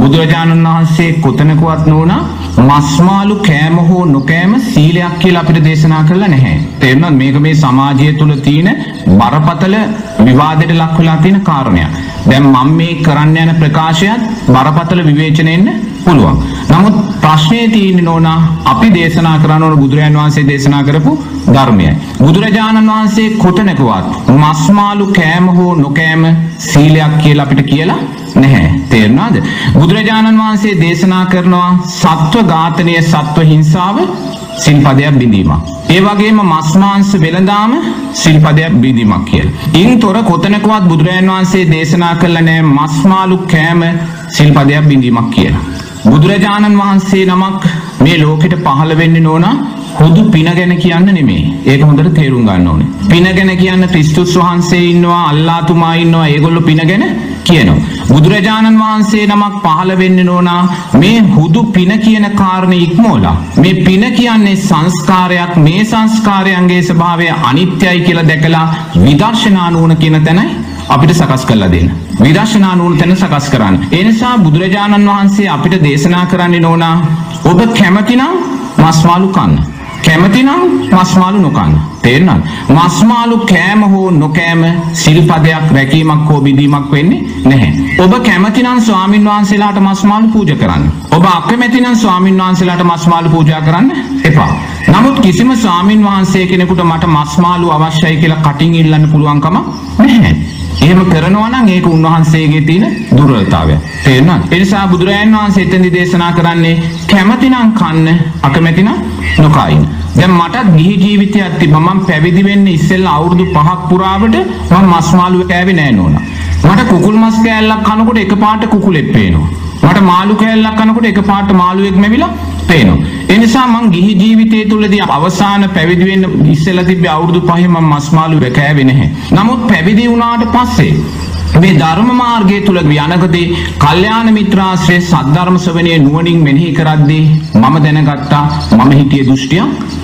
බුදුරජාණන් වහන්සේ කොතනකවත් නෝනා මස්මාලු කෑම හෝ නොකෑම සීලයක් කියලා අපිට දේශනා කරලා නැහැ. තේරුණාද මේක මේ සමාජය තුල තියෙන බරපතල විවාදයට ලක් වෙලා තියෙන කාරණයක්. දැන් මම මේ කරන්න යන ප්‍රකාශයත් බරපතල විවේචනෙන්න පුළුවන්. නමුත් ප්‍රශ්නේ තියෙන්නේ නෝනා අපි දේශනා කරන ඕන බුදුරජාණන් වහන්සේ දේශනා කරපු ධර්මයයි. බුදුරජාණන් වහන්සේ කොතනකවත් මස්මාලු කෑම හෝ නොකෑම සීලයක් කියලා අපිට කියලා නැහැ. තේරුණාද? බුදුරජාණන් වහන්සේ දේශනා කරනවා සත්ව ඝාතනය සත්ව හිංසාව සිල්පදයක් බිඳීමක්. ඒ වගේම මස් මාංශ වෙළඳාම සිල්පදයක් බිඳීමක් කියලා. ඉන්තොර කොතනකවත් බුදුරජාණන් වහන්සේ දේශනා කළා නැහැ මස් මාළු කෑම සිල්පදයක් බිඳීමක් කියලා. බුදුරජාණන් වහන්සේ නමක් මේ ලෝකෙට පහළ වෙන්නේ නෝනා හුදු පින ගැන කියන්න නෙමේ. ඒක හොඳට තේරුම් ගන්න ඕනේ. පින ගැන කියන්න ක්‍රිස්තුස් වහන්සේ ඉන්නවා, අල්ලාතුමා ඉන්නවා, ඒගොල්ලෝ පින ගැන කියනවා. බුදුරජාණන් වහන්සේ නමක් පහළ වෙන්නේ නෝනා මේ හුදු පින කියන කාරණේ ඉක්මෝලා. මේ පින කියන්නේ සංස්කාරයක්. මේ සංස්කාරයන්ගේ ස්වභාවය අනිත්‍යයි කියලා දැකලා විදර්ශනා නුවණ කියන තැනයි අපිට සකස් කරලා දෙන්න. විදර්ශනා නුවණ තැන සකස් කරන්න. ඒ නිසා බුදුරජාණන් වහන්සේ අපිට දේශනා කරන්නේ නෝනා ඔබ කැමතිනම් මස්මාළු කන්න. කැමතිනම් මස්මාළු නොකන්න. තේරෙනවද? මස්මාළු කෑම හෝ නොකෑම සිල්පදයක් රැකීමක් හෝ බිඳීමක් වෙන්නේ නැහැ. ඔබ කැමතිනම් ස්වාමින් වහන්සේලාට මස්මාළු පූජා කරන්න. ඔබ අකමැතිනම් ස්වාමින් වහන්සේලාට මස්මාළු පූජා කරන්න එපා. නමුත් කිසිම ස්වාමින් වහන්සේ කෙනෙකුට මට මස්මාළු අවශ්‍යයි කියලා කටින් ඉල්ලන්න පුළුවන්කම නැහැ. එහෙම කරනවා නම් ඒක උන්වහන්සේගේ තියෙන දුර්වලතාවය. තේරෙනවද? ඒ නිසා බුදුරජාණන් වහන්සේ එතෙන්දි දේශනා කරන්නේ කැමතිනම් කන්න අකමැතිනම් නොකයින්. දැන් මටත් ගිහි ජීවිතයක් තිබ්බා. මම පැවිදි වෙන්න ඉස්සෙල්ලා අවුරුදු 5ක් පුරාවට මම මස් මාළු කෑවේ නෑ නෝනා. මට කුකුල් මස් කෑල්ලක් කනකොට එකපාරට කුකුලෙක් පේනවා. මට මාළු කෑල්ලක් කනකොට එකපාරට මාළුවෙක් මැවිලා පේනවා. ඒ නිසා මං ගිහි ජීවිතය තුළදී අවසාන පැවිදි වෙන්න ඉස්සෙල්ලා තිබ්බේ අවුරුදු 5 මම මස් මාළු කෑවේ නැහැ. නමුත් පැවිදි වුණාට පස්සේ මේ ධර්ම මාර්ගය තුල යනකදී කල්යාණ මිත්‍රාශ්‍රය සද්ධර්ම ශ්‍රවණයේ නුවණින් මෙනෙහි කරද්දී මම දැනගත්තා මම හිතියේ දෘෂ්ටිය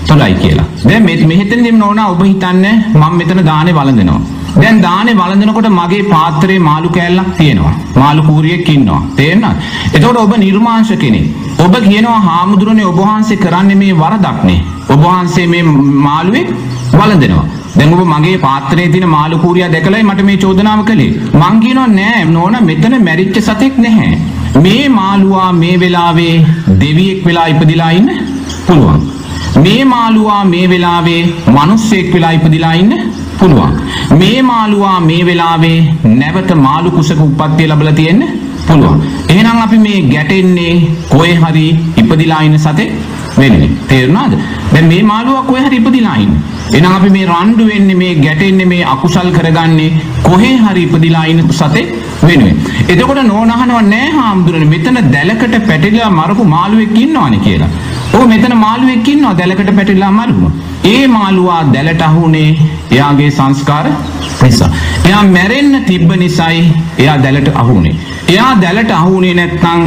තොලයි කියලා. දැන් මේ මෙහෙතනදී නෝනා ඔබ හිතන්නේ මම මෙතන දානේ වළඳනවා. දැන් දානේ වළඳනකොට මගේ පාත්‍රයේ මාළු කෑල්ලක් තියෙනවා. මාළු කූරියෙක් ඉන්නවා. තේරෙනවද? එතකොට ඔබ නිර්මාංශ කෙනෙක්. ඔබ කියනවා හාමුදුරනේ ඔබ වහන්සේ කරන්නේ මේ වරදක්නේ. ඔබ වහන්සේ මේ මාළුවෙක් වළඳනවා. දැන් ඔබ මගේ පාත්‍රයේ තියෙන මාළු කූරියා දැකලායි මට මේ චෝදනාව කළේ. මං කියනවා නෑ නෝනා මෙතන මැරිච්ච සතෙක් නැහැ. මේ මාළුවා මේ වෙලාවේ දෙවියෙක් වෙලා ඉපදිලා ඉන්න පුළුවන්. මේ මාළුවා මේ වෙලාවේ මිනිස්සෙක් වෙලා ඉපදිලා ඉන්න පුළුවන්. මේ මාළුවා මේ වෙලාවේ නැවත මාළු කුසක උප්පත්තිය ලැබලා තියෙන්න පුළුවන්. එහෙනම් අපි මේ ගැටෙන්නේ කොහේ හරි ඉපදිලා ඉන්න සතෙක් වෙන්නේ. තේරුණාද? දැන් මේ මාළුවා කොහේ හරි ඉපදිලා ඉන්නේ. එහෙනම් අපි මේ රණ්ඩු වෙන්නේ මේ ගැටෙන්නේ මේ අකුසල් කරගන්නේ කොහේ හරි ඉපදිලා ඉන්න සතෙක් වෙනුවෙන්. එතකොට නෝනහනව නෑ හාමුදුරනේ මෙතන දැලකට පැටලිලා මරපු මාළුවෙක් ඉන්නවනේ කියලා. ඔව් මෙතන මාළුවෙක් ඉන්නවා දැලකට පැටලිලා මරපු. ඒ මාළුවා දැලට අහුනේ එයාගේ සංස්කාර නිසා. එයා මැරෙන්න තිබ්බ නිසායි එයා දැලට අහුනේ. එයා දැලට අහුනේ නැත්නම්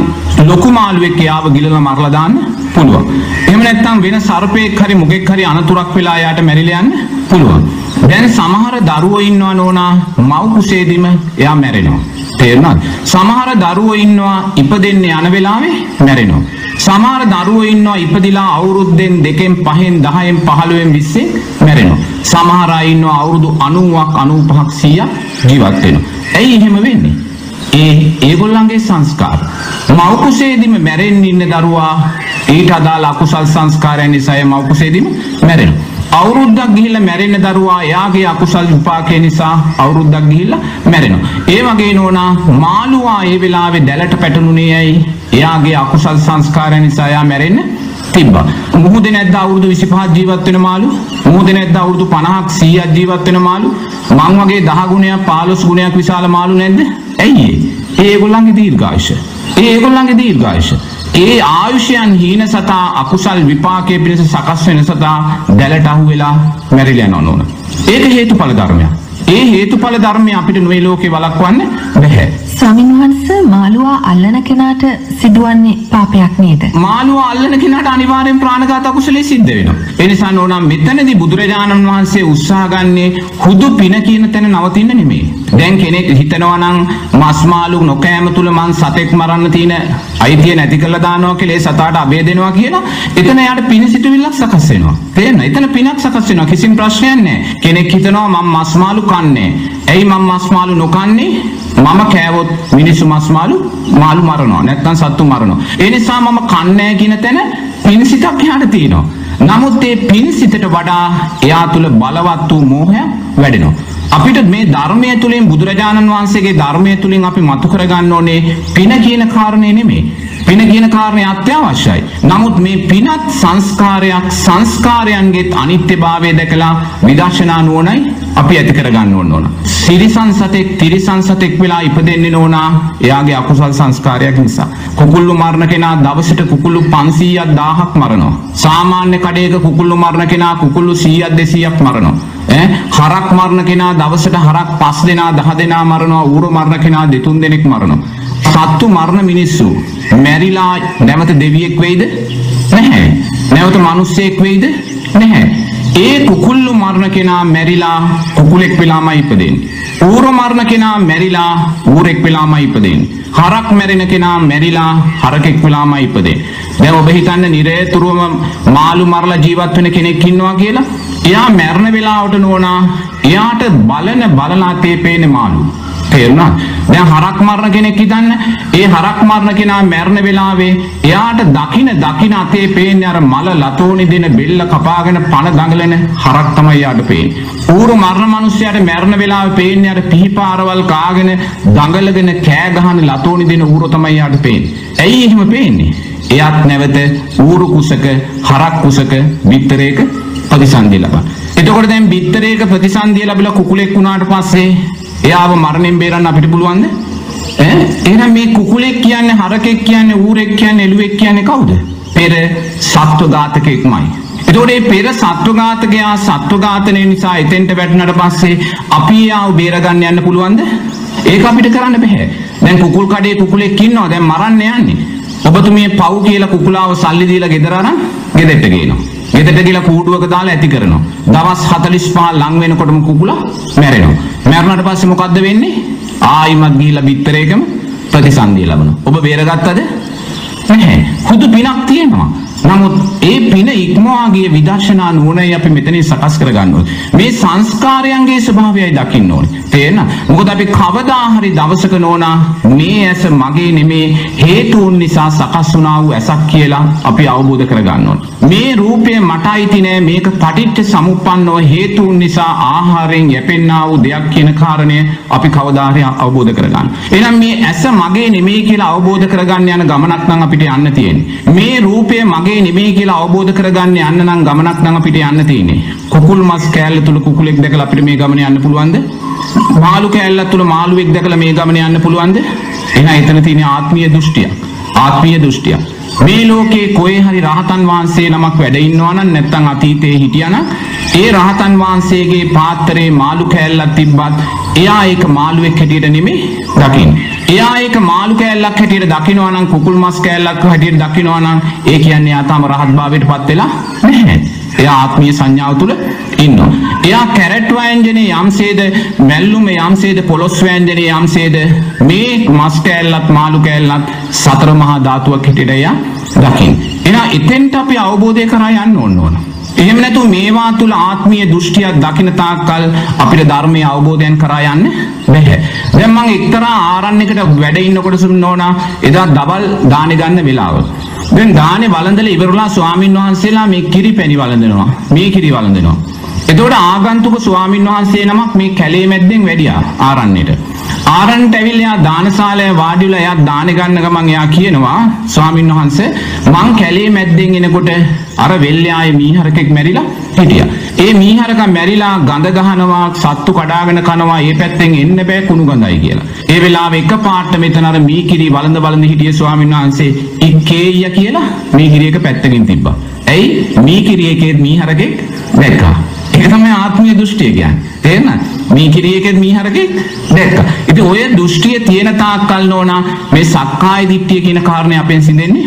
ලොකු මාළුවෙක් එයාව ගිලලා මරලා දාන්න පුළුවන්. එහෙම නැත්නම් වෙන සර්පෙක් හරි මුගෙක් හරි අනතුරක් වෙලා එයාට මැරිලා යන්න පුළුවන්. දැන් සමහර දරුවෝ ඉන්නවා නෝනා මව් කුසේදීම එයා මැරෙනවා. තේරුණාද? සමහර දරුවෝ ඉන්නවා ඉපදෙන්න යන වෙලාවේ මැරෙනවා. සමහර දරුවෝ ඉන්නවා ඉපදිලා අවුරුද්දෙන් දෙකෙන් පහෙන් 10න් 15න් 20න් මැරෙනවා. සමහර අය ඉන්නවා අවුරුදු 90ක් 95ක් 100ක් ජීවත් වෙනවා. ඇයි එහෙම වෙන්නේ? ඒ ඒගොල්ලන්ගේ සංස්කාර. මව් කුසේදීම මැරෙන්න ඉන්න දරුවා ඊට අදාළ අකුසල් සංස්කාරයන් නිසා මව් කුසේදීම මැරෙනවා. අවුරුද්දක් ගිහිල්ලා මැරෙන දරුවා එයාගේ අකුසල් විපාකේ නිසා අවුරුද්දක් ගිහිල්ලා මැරෙනවා. ඒ වගේ නෝනා මාළුවා ඒ වෙලාවේ දැලට පැටළුනේ ඇයි? එයාගේ අකුසල් සංස්කාරය නිසා එයා මැරෙන්න තිබ්බා. මුහුදේ නැද්ද අවුරුදු 25ක් ජීවත් වෙන මාළු? මුහුදේ නැද්ද අවුරුදු 50ක් 100ක් ජීවත් වෙන මාළු? මං වගේ 10 ගුණයක් 15 ගුණයක් විශාල මාළු නැද්ද? ඇයි ඒගොල්ලන්ගේ දීර්ඝායුෂ. ඒගොල්ලන්ගේ දීර්ඝායුෂ. ඒ ආයුෂයන් හීන සතා අකුසල් විපාකයේ පිණිස සකස් වෙන සතා දැලට අහු වෙලා මැරිලා යනවා නෝන. ඒක හේතුඵල ධර්මයක්. ඒ හේතුඵල ධර්මය අපිට මේ ලෝකේ වළක්වන්න බැහැ. ස්වාමින් වහන්සේ මාළුවා අල්ලන කෙනාට සිදුවන්නේ පාපයක් නේද? මාළුවා අල්ලන කෙනාට අනිවාර්යෙන් ප්‍රාණඝාත අකුසලයේ සිද්ධ වෙනවා. ඒ නිසා නෝනා මෙතනදී බුදුරජාණන් වහන්සේ උත්සාහ ගන්නේ හුදු පින කියන තැන නවතින්න නෙමෙයි. දැන් කෙනෙක් හිතනවා නම් මස් මාළු නොකෑම තුල මං සතෙක් මරන්න තියෙන අයිතිය නැති කරලා දානවා කියලා ඒ සතාට අබේ දෙනවා කියලා එතන යාට පින සිටුවිල්ලක් සකස් වෙනවා. තේරෙනවද? එතන පිනක් සකස් වෙනවා. කිසිම ප්‍රශ්නයක් නැහැ. කෙනෙක් හිතනවා මම මස් මාළු කන්නේ. ඇයි මම මස් මාළු නොකන්නේ? මම කෑවොත් මිනිස්සු මස් මාළු මාළු මරනවා. නැත්නම් සත්තු මරනවා. ඒ නිසා මම කන්නේ කියන තැන පින සිතක් එහාට තියෙනවා. නමුත් ඒ පින් සිතට වඩා එයා තුළ බලවත් වූ මෝහයක් වැඩෙනවා. අපිට මේ ධර්මය තුළින් බුදුරජාණන් වහන්සේගේ ධර්මය තුළින් අපි මතු කරගන්න ඕනේ පින කියන කාරණය නෙමේ. පින කියන කාරණය අත්‍යවශ්‍යයි. නමුත් මේ පිනත් සංස්කාරයක් සංස්කාරයන්ගේත් අනිත්‍යභාවය දැකලා විදර්ශනා නුවණයි අපි ඇති කරගන්න ඕන ඕන. සිරිසන් සතෙක් තිරිසන් සතෙක් වෙලා ඉපදෙන්නේ ඕනා එයාගේ අකුසල් සංස්කාරයක් නිසා. කුකුල්ලු මරණ කෙනා දවසට කුකුල්ලු 500ක් 1000ක් මරනවා. සාමාන්‍ය කඩේක කුකුල්ලු මරණ කෙනා කුකුල්ලු 100ක් 200ක් මරනවා. ඈ හරක් මරණ කෙනා දවසට හරක් 5 දෙනා 10 දෙනා මරනවා. ඌරු මරණ කෙනා දෙතුන් දෙනෙක් මරනවා. සත්තු මරණ මිනිස්සු මැරිලා නැවත දෙවියෙක් වෙයිද? නැහැ. නැවත මිනිස්සෙක් වෙයිද? නැහැ. ඒ කුකුල්ලු මරණ කෙනා මැරිලා කුකුලෙක් වෙලාමයි ඉපදෙන්නේ. ඌරු මරණ කෙනා මැරිලා ඌරෙක් වෙලාමයි ඉපදෙන්නේ. හරක් මැරෙන කෙනා මැරිලා හරකෙක් වෙලාමයි ඉපදෙන්නේ. දැන් ඔබ හිතන්න නිරේතුරුවම මාළු මරලා ජීවත් වෙන කෙනෙක් ඉන්නවා කියලා. එයා මැරෙන වෙලාවට නෝනා එයාට බලන බලලාතේ පේන්නේ මාළු. තේරුණා දැන් හරක් මරණ කෙනෙක් හිතන්න. ඒ හරක් මරණ කෙනා මැරෙන වෙලාවේ එයාට දකින දකින අතේ පේන්නේ අර මල ලතෝනි දෙන බෙල්ල කපාගෙන පණ දඟලන හරක් තමයි යාට පේන්නේ. ඌරු මරණ මිනිස්සයාට මැරෙන වෙලාවේ පේන්නේ අර පිහිපාරවල් කාගෙන දඟලගෙන කෑ ගහන ලතෝනි දෙන ඌරු තමයි යාට පේන්නේ. ඇයි එහෙම පේන්නේ? එයාත් නැවත ඌරු කුසක හරක් කුසක විතරේක ප්‍රතිසන්දිය ලබන එතකොට දැන් බිත්තරේක ප්‍රතිසන්දිය ලැබිලා කුකුලෙක් වුණාට පස්සේ එයාව මරණයෙන් බේරන්න අපිට පුළුවන්ද? ඈ එහෙනම් මේ කුකුලෙක් කියන්නේ හරකෙක් කියන්නේ ඌරෙක් කියන්නේ එළුවෙක් කියන්නේ කවුද? පෙර සත්ව ඝාතකෙක්මයි. එතකොට මේ පෙර සත්ව ඝාතකයා සත්ව ඝාතනය නිසා එතෙන්ට වැටුණාට පස්සේ අපි යාව බේරගන්න යන්න පුළුවන්ද? ඒක අපිට කරන්න බෑ. දැන් කුකුල් කඩේ කුකුලෙක් ඉන්නවා දැන් මරන්න යන්නේ. ඔබතුමිය පව් කියලා කුකුලාව සල්ලි දීලා ගෙදර අරන් ගෙදරට ගේනවා. ගෙදරට ගිහලා කූඩුවක දාලා ඇති කරනවා. දවස් 45 ලං වෙනකොටම කුකුලා මැරෙනවා. මැරුණාට පස්සේ මොකද්ද වෙන්නේ? ආයිමත් ගිහිල්ලා බිත්තරේකම ප්‍රතිසන්දිය ලබනවා. ඔබ බේරගත්තද? නැහැ. හුදු පිනක් තියෙනවා. නමුත් ඒ පින ඉක්මවා ගිය විදර්ශනා නුවණයි අපි මෙතනින් සකස් කරගන්න ඕනේ. මේ සංස්කාරයන්ගේ ස්වභාවයයි දකින්න ඕනේ. තේරෙනවද? මොකද අපි කවදා හරි දවසක නෝනා මේ ඇස මගේ නෙමේ හේතුන් නිසා සකස් වුණා වූ ඇසක් කියලා අපි අවබෝධ කරගන්න ඕනේ. මේ රූපය මට අයිති නෑ මේක පටිච්ච සමුප්පන්නව හේතුන් නිසා ආහාරයෙන් යැපෙන්නා වූ දෙයක් කියන කාරණය අපි කවදා හරි අවබෝධ කරගන්න. එහෙනම් මේ ඇස මගේ නෙමෙයි කියලා අවබෝධ කරගන්න යන ගමනක් නම් අපිට යන්න තියෙන්නේ. මේ රූපය මගේ නෙමෙයි කියලා අවබෝධ කරගන්න යන්න නම් ගමනක් නම් අපිට යන්න තියෙන්නේ. කුකුල් මස් කෑල්ල තුල කුකුලෙක් දැකලා අපිට මේ ගමන යන්න පුළුවන්ද? මාළු කෑල්ලක් තුල මාළුවෙක් දැකලා මේ ගමන යන්න පුළුවන්ද? එහෙනම් එතන තියෙන ආත්මීය දෘෂ්ටියක්. ආත්මීය දෘෂ්ටියක්. මේ ලෝකේ කොහේ හරි රහතන් වහන්සේ නමක් වැඩ ඉන්නවා නම් නැත්නම් අතීතයේ හිටියානම් ඒ රහතන් වහන්සේගේ පාත්‍රයේ මාළු කෑල්ලක් තිබ්බත් එයා ඒක මාළුවෙක් හැටියට නෙමෙයි දකින්නේ. එයා ඒක මාළු කෑල්ලක් හැටියට දකිනවා නම් කුකුල් මස් කෑල්ලක් හැටියට දකිනවා නම් ඒ කියන්නේ එයා තාම රහත් භාවයට පත් වෙලා නැහැ. එයා ආත්මීය සංඥාව තුල ඉන්නවා. එයා කැරට් වෑංජනේ යම්සේද මැල්ලුම යම්සේද පොලොස් වෑංජනේ යම්සේද මේ මස් කෑල්ලත් මාළු කෑල්ලත් සතර මහා ධාතුවක් හැටියට එයා දකින්න. එහෙනම් එතෙන්ට අපි අවබෝධය කරා යන්න ඕන ඕන. එහෙම නැතු මේවා තුල ආත්මීය දෘෂ්ටියක් දකින තාක්කල් අපිට ධර්මයේ අවබෝධයන් කරා යන්න බැහැ. දැන් මම එක්තරා ආරණ්‍යයකට වැඩ ඉන්නකොට සුන්නෝනා එදා දවල් දානේ ගන්න වෙලාව. දැන් දානේ වළඳලා ඉවරලා ස්වාමින් වහන්සේලා මේ කිරි පැණි වළඳනවා. මේ කිරි වළඳනවා. එතකොට ආගන්තුක ස්වාමින් වහන්සේ නමක් මේ කැලේ මැද්දෙන් වැඩියා ආරණ්‍යට. ආරණ්‍යට ඇවිල්ලා එයා දානශාලාවේ වාඩි වෙලා එයා දාන ගන්න ගමන් එයා කියනවා ස්වාමින් වහන්සේ මං කැලේ මැද්දෙන් එනකොට අර වෙල්යායේ මීහරකෙක් මැරිලා හිටියා. ඒ මීහරකා මැරිලා ගඳ ගහනවා සත්තු කඩාගෙන කනවා ඒ පැත්තෙන් එන්න බෑ කුණු ගඳයි කියලා. ඒ වෙලාවේ එකපාරට මෙතන අර මීකිරි වළඳ වළඳ හිටිය ස්වාමීන් වහන්සේ ඉක්කේය කියලා මීකිරි එක පැත්තකින් තිබ්බා. ඇයි මීකිරි එකේ මීහරකෙක් දැක්කා. ඒක තමයි ආත්මීය දෘෂ්ටිය කියන්නේ. තේරෙනවද? මීකිරි එකේ මීහරකෙක් දැක්කා. ඉතින් ඔය දෘෂ්ටිය තියෙන තාක්කල් නෝනා මේ සක්කාය දිට්ඨිය කියන කාරණේ අපෙන් සිඳෙන්නේ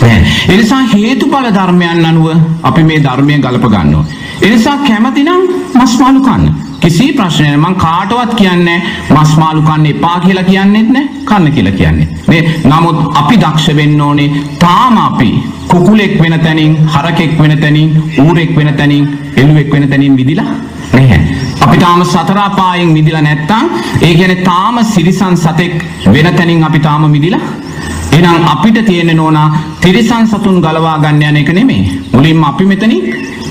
නැහැ. ඒ නිසා හේතුඵල ධර්මයන් අනුව අපි මේ ධර්මය ගලප ගන්න ඕනේ. ඒ නිසා කැමතිනම් මස් මාළු කන්න. කිසි ප්‍රශ්නයක් නැහැ. මං කාටවත් කියන්නේ මස් මාළු කන්න එපා කියලා කියන්නෙත් නැහැ. කන්න කියලා කියන්නේ. මේ නමුත් අපි දක්ෂ වෙන්න ඕනේ තාම අපි කුකුලෙක් වෙන තැනින් හරකෙක් වෙන තැනින් ඌරෙක් වෙන තැනින් එළුවෙක් වෙන තැනින් විදිලා නැහැ. අපි තාම සතර අපායෙන් මිදිලා නැත්තම් ඒ කියන්නේ තාම සිරිසන් සතෙක් වෙන තැනින් අපි තාම මිදිලා එහෙනම් අපිට තියෙන්නේ නෝනා තිරිසන් සතුන් ගලවා ගන්න යන එක නෙමෙයි. මුලින්ම අපි මෙතනින්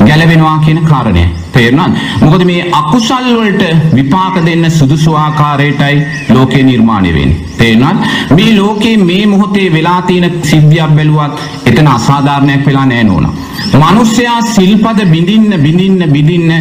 ගැලවෙනවා කියන කාරණය. තේරුණාද? මොකද මේ අකුසල් වලට විපාක දෙන්න සුදුසු ආකාරයටයි ලෝකේ නිර්මාණය වෙන්නේ. තේරුණාද? මේ ලෝකේ මේ මොහොතේ වෙලා තියෙන සිද්ධියක් බැලුවත් එතන අසාධාරණයක් වෙලා නැහැ නෝනා. මිනිස්සයා සිල්පද බිඳින්න බිඳින්න බිඳින්න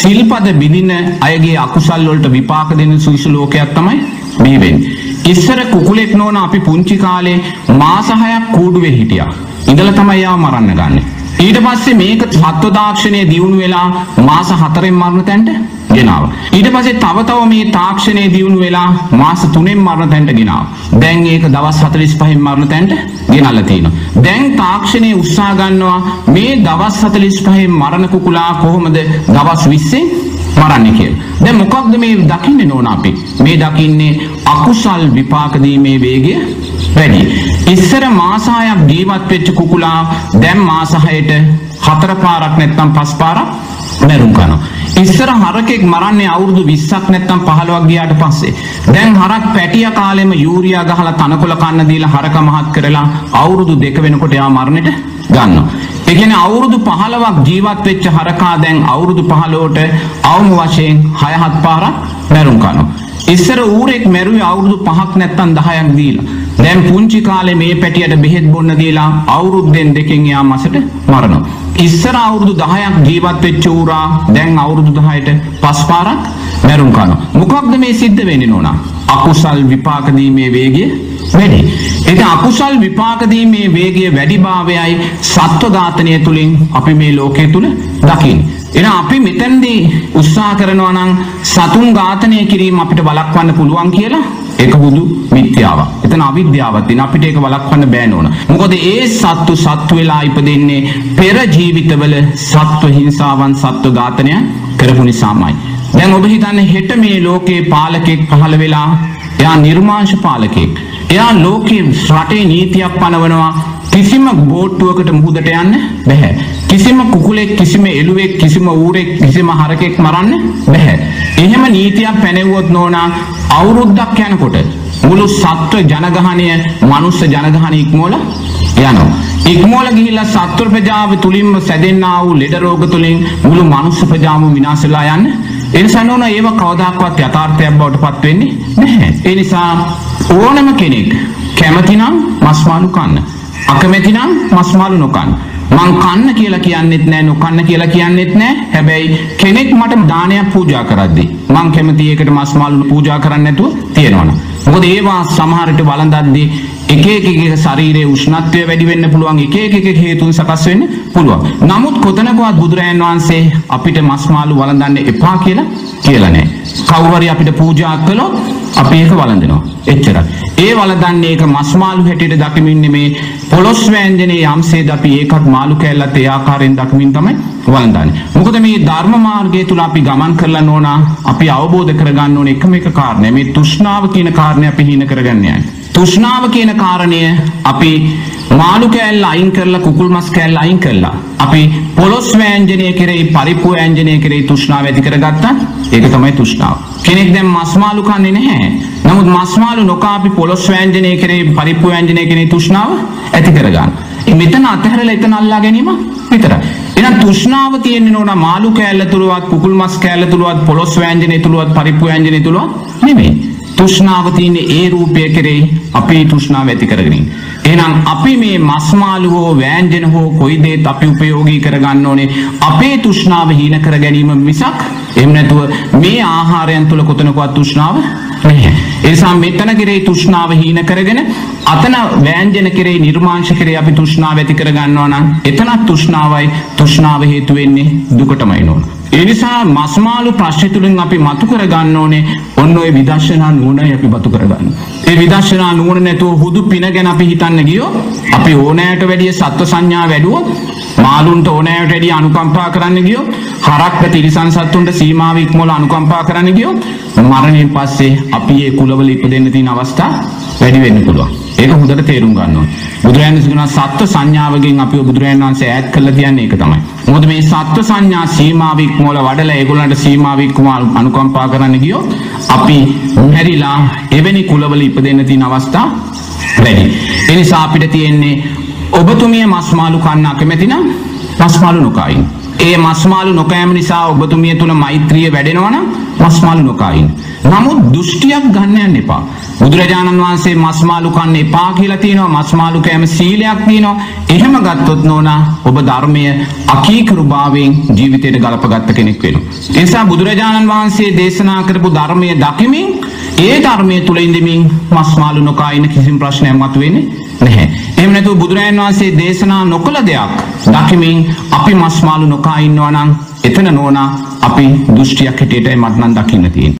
සිල්පද බිඳින අයගේ අකුසල් වලට විපාක දෙන සුදුසු ලෝකයක් තමයි මේ වෙන්නේ. ඉස්සර කුකුලෙක් නෝන අපි පුංචි කාලේ මාස 6ක් කූඩුවේ හිටියා. ඉඳලා තමයි යාව මරන්න ගන්නෙ. ඊට පස්සේ මේක සත්ව තාක්ෂණය දියුණු වෙලා මාස 4න් මරණ තැනට ගෙනාවා. ඊට පස්සේ තව තව මේ තාක්ෂණය දියුණු වෙලා මාස 3න් මරණ තැනට ගෙනාවා. දැන් ඒක දවස් 45න් මරණ තැනට ගෙනල්ලා තියෙනවා. දැන් තාක්ෂණය උත්සාහ ගන්නවා මේ දවස් 45න් මරණ කුකුලා කොහොමද දවස් 20න් මරන්නේ කියලා. දැන් මොකක්ද මේ දකින්නේ නෝන අපි? මේ දකින්නේ අකුසල් විපාක දීමේ වේගය වැඩි. ඉස්සර මාස 6ක් ජීවත් වෙච්ච කුකුලා දැන් මාස 6ට හතර පාරක් නැත්නම් පස් පාරක් මැරුම් කරනවා. ඉස්සර හරකෙක් මරන්නේ අවුරුදු 20ක් නැත්නම් 15ක් ගියාට පස්සේ. දැන් හරක් පැටිය කාලෙම යූරියා ගහලා තනකොළ කන්න දීලා හරක මහත් කරලා අවුරුදු දෙක වෙනකොට එයා මරණයට ගන්නවා. ඒ කියන්නේ අවුරුදු 15ක් ජීවත් වෙච්ච හරකා දැන් අවුරුදු 15ට අවම වශයෙන් 6 7 පාරක් මැරුම් කරනවා. ඉස්සර ඌරෙක් මැරුවේ අවුරුදු 5ක් නැත්නම් 10ක් දීලා. දැන් පුංචි කාලේ මේ පැටියට බෙහෙත් බොන්න දීලා අවුරුද්දෙන් දෙකෙන් එයා මසට මරනවා. ඉස්සර අවුරුදු 10ක් ජීවත් වෙච්ච ඌරා දැන් අවුරුදු 10ට පස් පාරක් මැරුම් කරනවා. මොකක්ද මේ සිද්ධ වෙන්නේ නෝනා? අකුසල් විපාක දීමේ වේගය වැඩි. ඒක අකුසල් විපාක දීමේ වේගය වැඩිභාවයයි සත්ව ඝාතනය තුලින් අපි මේ ලෝකයේ තුල දකින්නේ. එහෙනම් අපි මෙතෙන්දී උත්සාහ කරනවා නම් සතුන් ඝාතනය කිරීම අපිට වළක්වන්න පුළුවන් කියලා ඒක බුදු මිත්‍යාවක්. එතන අවිද්‍යාවක් තියෙන අපිට ඒක වළක්වන්න බෑ නෝන. මොකද ඒ සත්තු සත්තු වෙලා ඉපදෙන්නේ පෙර ජීවිතවල සත්ව හිංසාවන් සත්ව ඝාතනය කරපු නිසාමයි. දැන් ඔබ හිතන්නේ හෙට මේ ලෝකේ පාලකෙක් පහළ වෙලා එයා නිර්මාංශ පාලකෙක්. එයා ලෝකේ රටේ නීතියක් පනවනවා කිසිම බෝට්ටුවකට මුහුදට යන්න බැහැ. කිසිම කුකුලෙක් කිසිම එළුවෙක් කිසිම ඌරෙක් කිසිම හරකෙක් මරන්න බැහැ. එහෙම නීතියක් පැනෙව්වොත් නෝනා අවුරුද්දක් යනකොට මුළු සත්ව ජනගහනය මනුස්ස ජනගහනය ඉක්මෝල යනවා. ඉක්මෝල ගිහිල්ලා සත්ව ප්‍රජාව තුලින්ම සැදෙන්නා වූ ලෙඩ රෝග තුලින් මුළු මනුස්ස ප්‍රජාවම විනාශ වෙලා යන්න. ඒ නිසා නෝනා ඒව කවදාකවත් යථාර්ථයක් බවට පත් වෙන්නේ නැහැ. ඒ නිසා ඕනම කෙනෙක් කැමතිනම් මස් මාළු කන්න. අකමැති නම් මස් මාළු නොකන්න. මං කන්න කියලා කියන්නෙත් නෑ නොකන්න කියලා කියන්නෙත් නෑ. හැබැයි කෙනෙක් මට දානයක් පූජා කරද්දී මං කැමති ඒකට මස් මාළු පූජා කරන්න නැතුව තියෙනවනේ. මොකද ඒවා සමහර විට වළඳද්දී එක එක එක ශරීරයේ උෂ්ණත්වය වැඩි වෙන්න පුළුවන් එක එක එක හේතුන් සකස් වෙන්න පුළුවන්. නමුත් කොතනකවත් බුදුරජාන් වහන්සේ අපිට මස් මාළු වළඳන්න එපා කියලා කියලා නෑ. කවුරු හරි අපිට පූජා කළොත් අපි ඒක වළඳනවා. එච්චරයි. ඒ වළඳන්නේ ඒක මස් මාළු හැටියට දකිමින් නෙමේ පොළොස් වෑංජනේ යම්සේද අපි ඒකත් මාළු කෑල්ලත් ඒ ආකාරයෙන් දකිමින් තමයි වළඳන්නේ. මොකද මේ ධර්ම මාර්ගය තුල අපි ගමන් කරලා ඕනා අපි අවබෝධ කරගන්න ඕනේ එකම එක කාරණය. මේ තෘෂ්ණාව කියන කාරණය අපි හිණ කරගන්න යන්නේ. තෘෂ්ණාව කියන කාරණය අපි මාළු කෑල්ල අයින් කරලා කුකුල් මස් කෑල්ල අයින් කරලා අපි පොළොස් වෑංජනය කෙරෙහි පරිප්පු වෑංජනය කෙරෙහි තෘෂ්ණාව ඇති කරගත්තා ඒක තමයි තෘෂ්ණාව. කෙනෙක් දැන් මස් මාළු කන්නේ නැහැ. නමුත් මස් මාළු නොකා අපි පොළොස් වෑංජනය කෙරෙහි පරිප්පු වෑංජනය කෙරෙහි තෘෂ්ණාව ඇති කරගන්න. මෙතන අතහැරලා එතන අල්ලා ගැනීම විතරයි. එහෙනම් තෘෂ්ණාව තියෙන්නේ නෝනා මාළු කෑල්ල තුලවත් කුකුල් මස් කෑල්ල තුලවත් පොළොස් වෑංජනය තුලවත් පරිප්පු වෑංජනය තුලවත් නෙමෙයි. තෘෂ්ණාව තියෙන්නේ ඒ රූපය කෙරෙහි අපේ තෘෂ්ණාව ඇති කරගෙන ඉන්නේ. එහෙනම් අපි මේ මස් මාළු හෝ වෑංජන හෝ කොයි දේත් අපි උපයෝගී කරගන්න ඕනේ අපේ තෘෂ්ණාව හීන කර ගැනීම මිසක් එහෙම නැතුව මේ ආහාරයන් තුල කොතනකවත් තෘෂ්ණාව නැහැ. ඒ නිසා මෙතන කෙරේ තෘෂ්ණාව හීන කරගෙන අතන වෑංජන කෙරේ නිර්මාංශ කෙරේ අපි තෘෂ්ණාව ඇති කර ගන්නවා නම් එතනත් තෘෂ්ණාවයි තෘෂ්ණාව හේතු වෙන්නේ දුකටමයි නෝන. ඒ නිසා මස්මාළු ප්‍රශ්න තුලින් අපි මතු කර ගන්න ඕනේ ඔන්න ඔය විදර්ශනා නුවණයි අපි මතු කර ගන්න. ඒ විදර්ශනා නුවණ නැතුව හුදු පින ගැන අපි හිතන්න ගියොත් අපි ඕනෑට වැඩිය සත්ව සංඥා වැඩුවොත් මාළුන්ට ඕනෑට වැඩිය අනුකම්පා කරන්න ගියොත් හරක්ක තිරිසන් සත්තුන්ට සීමාව ඉක්මවල අනුකම්පා කරන්න ගියොත් මරණයෙන් පස්සේ අපි ඒ කුලවල ඉපදෙන්න තියෙන අවස්ථා වැඩි වෙන්න පුළුවන්. ඒක හොඳට තේරුම් ගන්න ඕනේ. බුදුරජාණන් වහන්සේ කියනවා සත්ත්ව සංඥාවකින් අපිව බුදුරජාණන් වහන්සේ ඈත් කළා කියන්නේ ඒක තමයි. මොකද මේ සත්ත්ව සංඥා සීමාව ඉක්මවල වඩලා ඒගොල්ලන්ට සීමාව ඉක්මව අනුකම්පා කරන්න ගියොත් අපි මැරිලා එවැනි කුලවල ඉපදෙන්න තියෙන අවස්ථා වැඩි. ඒ නිසා අපිට තියෙන්නේ ඔබතුමිය මස්මාලු කන්න අකමැති නම් මස්මාලු නොකයින්. ඒ මස්මාලු නොකෑම නිසා ඔබතුමිය තුල මෛත්‍රිය වැඩෙනවා නම් මස්මාලු නොකයින්. නමුත් දෘෂ්ටියක් ගන්න යන්න එපා. බුදුරජාණන් වහන්සේ මස්මාලු කන්න එපා කියලා තියෙනවා මස්මාලු කෑම සීලයක් තියෙනවා. එහෙම ගත්තොත් නෝනා ඔබ ධර්මය අකීකරුභාවයෙන් ජීවිතයට ගලපගත්ත කෙනෙක් වෙනවා. ඒ නිසා බුදුරජාණන් වහන්සේ දේශනා කරපු ධර්මය දකිමින් ඒ ධර්මය තුල ඉඳමින් මස්මාලු නොකා ඉන්න කිසිම ප්‍රශ්නයක් මතුවෙන්නේ නැහැ. එහෙම නැතුව බුදුරජාණන් වහන්සේ දේශනා නොකළ දෙයක් දකිමින් අපි මස්මාලු නොකා ඉන්නවා නම් එතන නෝනා අපි දෘෂ්ටියක් හැටියටයි මට නම් දකින්න තියෙන්නේ.